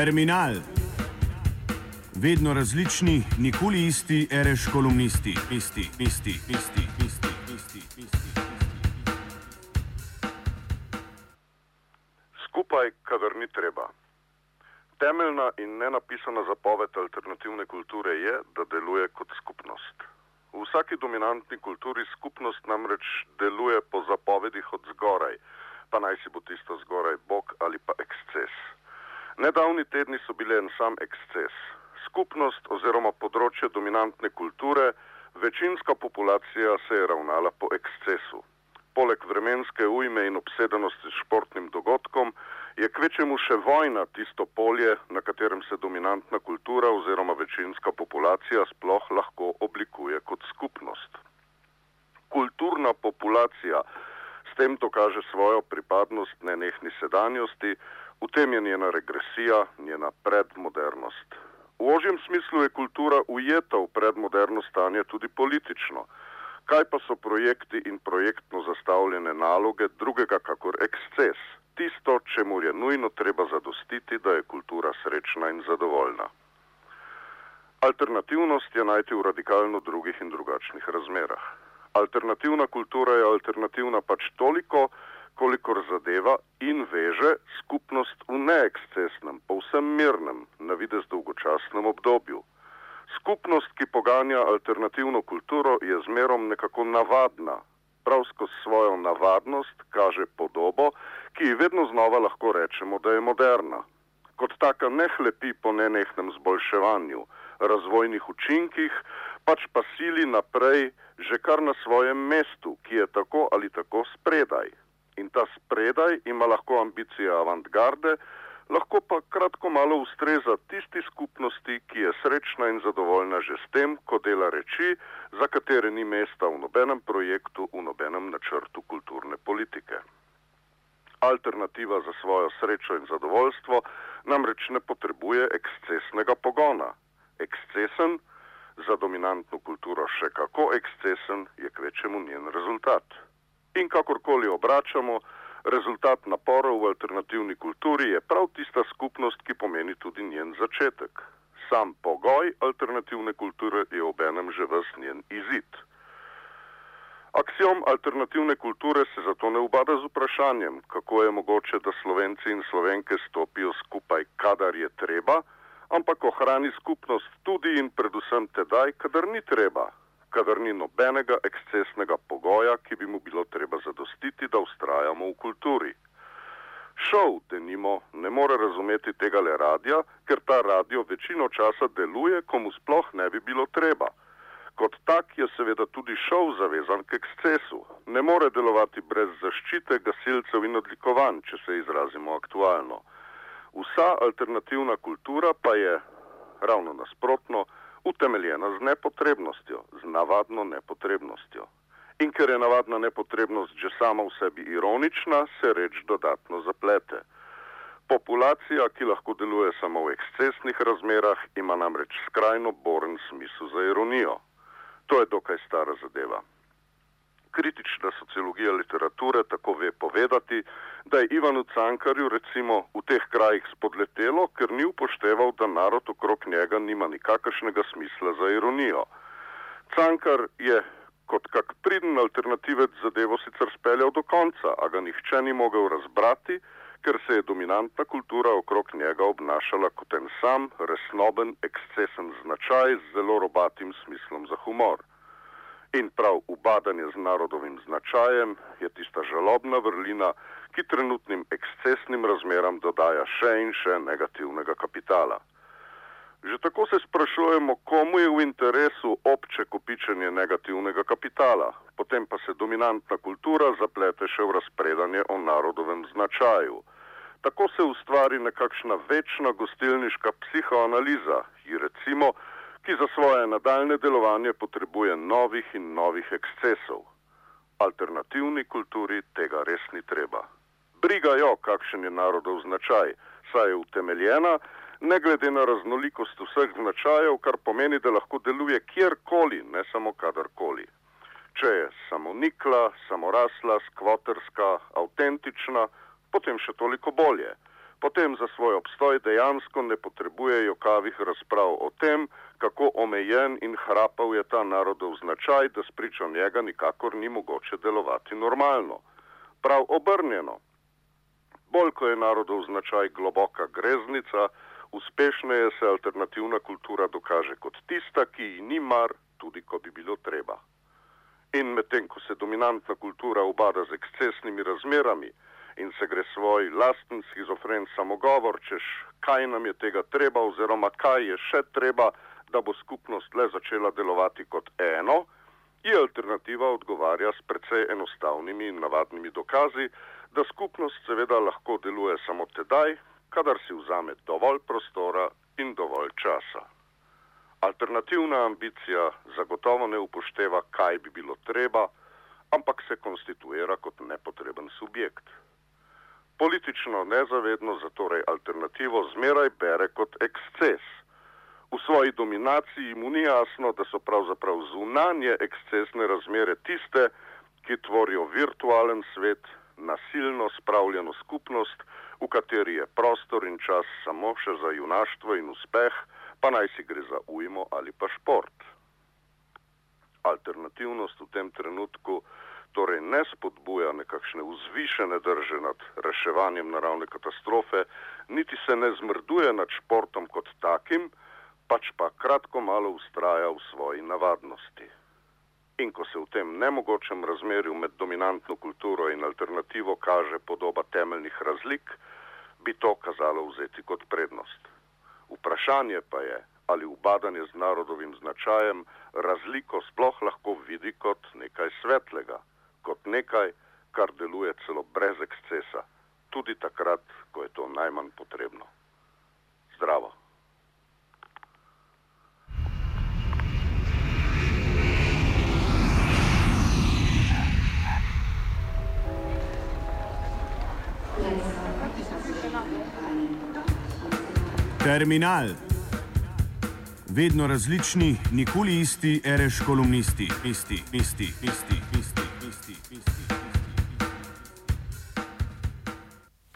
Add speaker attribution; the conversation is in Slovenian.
Speaker 1: Terminal. Vedno različni, nikoli isti, reš kolumnisti, isti, isti, isti, isti, isti, isti.
Speaker 2: Skupaj, kadar ni treba. Temeljna in nenapisana zapoved alternativne kulture je, da deluje kot skupnost. V vsaki dominantni kulturi skupnost namreč deluje po zapovedih od zgoraj, pa naj si bo tisto zgoraj bog ali pa eksces. Nedavni tedni so bili en sam eksces. Skupnost oziroma področje dominantne kulture, večinska populacija se je ravnala po ekscesu. Poleg vremenske ujme in obsedenosti s športnim dogodkom je kvečemu še vojna tisto polje, na katerem se dominantna kultura oziroma večinska populacija sploh lahko oblikuje kot skupnost. Kulturna populacija s tem dokaže svojo pripadnost nenehni sedanjosti, v tem je njena regresija, njena predmodernost. V ožjem smislu je kultura ujeta v predmoderno stanje tudi politično. Kaj pa so projekti in projektno zastavljene naloge drugega kakor eksces, tisto, čemu je nujno treba zadostiti, da je kultura srečna in zadovoljna. Alternativnost je najti v radikalno drugih in drugačnih razmerah. Alternativna kultura je alternativna pač toliko, kolikor zadeva in veže skupnost v neekscesnem, povsem mirnem, na videz dolgočasnem obdobju. Skupnost, ki poganja alternativno kulturo, je zmerom nekako navadna. Prav skozi svojo navadnost kaže podobo, ki ji vedno znova lahko rečemo, da je moderna. Kot taka ne hlepi po nenehnem zboljševanju, razvojnih učinkih, pač pa sili naprej že kar na svojem mestu, ki je tako ali tako spredaj. In ta spredaj ima lahko ambicije avantgarde, lahko pa kratko malo ustreza tisti skupnosti, ki je srečna in zadovoljna že s tem, ko dela reči, za katere ni mesta v nobenem projektu, v nobenem načrtu kulturne politike. Alternativa za svojo srečo in zadovoljstvo namreč ne potrebuje ekscesnega pogona. Ekscesen, za dominantno kulturo še kako ekscesen, je kvečemu njen rezultat. In kakorkoli obračamo, rezultat naporov v alternativni kulturi je prav tista skupnost, ki pomeni tudi njen začetek. Sam pogoj alternativne kulture je obenem že vs njen izid. Aksiom alternativne kulture se zato ne ubada z vprašanjem, kako je mogoče, da slovenci in slovenke stopijo skupaj, kadar je treba, ampak ohrani skupnost tudi in predvsem tedaj, kadar ni treba, kadar ni nobenega ekscesnega pogoja, ki bi mu bilo treba zadostiti, da ustrajamo v kulturi. Šov, denimo, ne more razumeti tega le radija, ker ta radio večino časa deluje, komu sploh ne bi bilo treba. Kot tak je seveda tudi šov zavezan k ekscesu. Ne more delovati brez zaščite gasilcev in odlikovanj, če se izrazimo aktualno. Vsa alternativna kultura pa je ravno nasprotno utemeljena z nepotrebnostjo, z navadno nepotrebnostjo. In ker je navadna nepotrebnost že sama v sebi ironična, se reč dodatno zaplete. Populacija, ki lahko deluje samo v ekscesnih razmerah, ima namreč skrajno boren smisel za ironijo. To je dokaj stara zadeva. Kritična sociologija literature tako ve povedati, da je Ivanu Cankarju recimo v teh krajih spodletelo, ker ni upošteval, da narod okrog njega nima nikakršnega smisla za ironijo. Cankar je kot kak priden alternativec zadevo sicer speljal do konca, a ga nihče ni mogel razbrati, ker se je dominantna kultura okrog njega obnašala kot en sam, resnoben, ekscesen značaj z zelo robatim smislom za humor. In prav ubadanje z narodovim značajem je tista žalobna vrlina, ki trenutnim ekscesnim razmeram dodaja še in še negativnega kapitala. Že tako se sprašujemo, komu je v interesu obče kopičenje negativnega kapitala, potem pa se dominantna kultura zaplete še v razpredanje o narodovem značaju. Tako se ustvari nekakšna večna gostilniška psihoanaliza, ki recimo, ki za svoje nadaljne delovanje potrebuje novih in novih ekscesov. Alternativni kulturi tega res ni treba. Briga jo, kakšen je narodov značaj, saj je utemeljena, ne glede na raznolikost vseh značajev, kar pomeni, da lahko deluje kjerkoli, ne samo kadarkoli. Če je samonikla, samorasla, skvoterska, avtentična, potem še toliko bolje. Potem za svoj obstoj dejansko ne potrebujejo kavih razprav o tem, kako omejen in hrapav je ta narodov značaj, da spričo njega nikakor ni mogoče delovati normalno. Prav obrnjeno. Bolj ko je narodov značaj globoka greznica, uspešneje se alternativna kultura dokaže kot tista, ki ji ni mar, tudi ko bi bilo treba. In medtem, ko se dominantna kultura ubada z ekscesnimi razmerami in se gre svoj lasten schizofren samogovor, češ kaj nam je tega treba oziroma kaj je še treba, da bo skupnost le začela delovati kot eno, je alternativa odgovarja s precej enostavnimi in navadnimi dokazi, da skupnost seveda lahko deluje samo tedaj, kadar si vzame dovolj prostora in dovolj časa. Alternativna ambicija zagotovo ne upošteva, kaj bi bilo treba, ampak se konstituira kot nepotreben subjekt. Politično nezavedno zatorej alternativo zmeraj bere kot eksces. V svoji dominaciji mu ni jasno, da so pravzaprav zunanje ekscesne razmere tiste, ki tvorijo virtualen svet, nasilno spravljeno skupnost, v kateri je prostor in čas samo še za junaštvo in uspeh, pa naj si gre za ujmo ali pa šport. Alternativnost v tem trenutku torej ne spodbuja nekakšne vzvišene drže nad reševanjem naravne katastrofe, niti se ne zmrduje nad športom kot takim, pač pa kratko malo ustraja v svoji navadnosti. In ko se v tem nemogočem razmerju med dominantno kulturo in alternativo kaže podoba temeljnih razlik, bi to kazalo vzeti kot prednost. Vprašanje pa je, ali ubadanje z narodovim značajem razliko sploh lahko vidi kot nekaj svetlega, kot nekaj, kar deluje celo brez ekscesa, tudi takrat, ko je to najmanj potrebno. Zdravo.
Speaker 1: Terminal. Vedno različni, nikoli isti, reš kolumnisti, isti, isti, isti.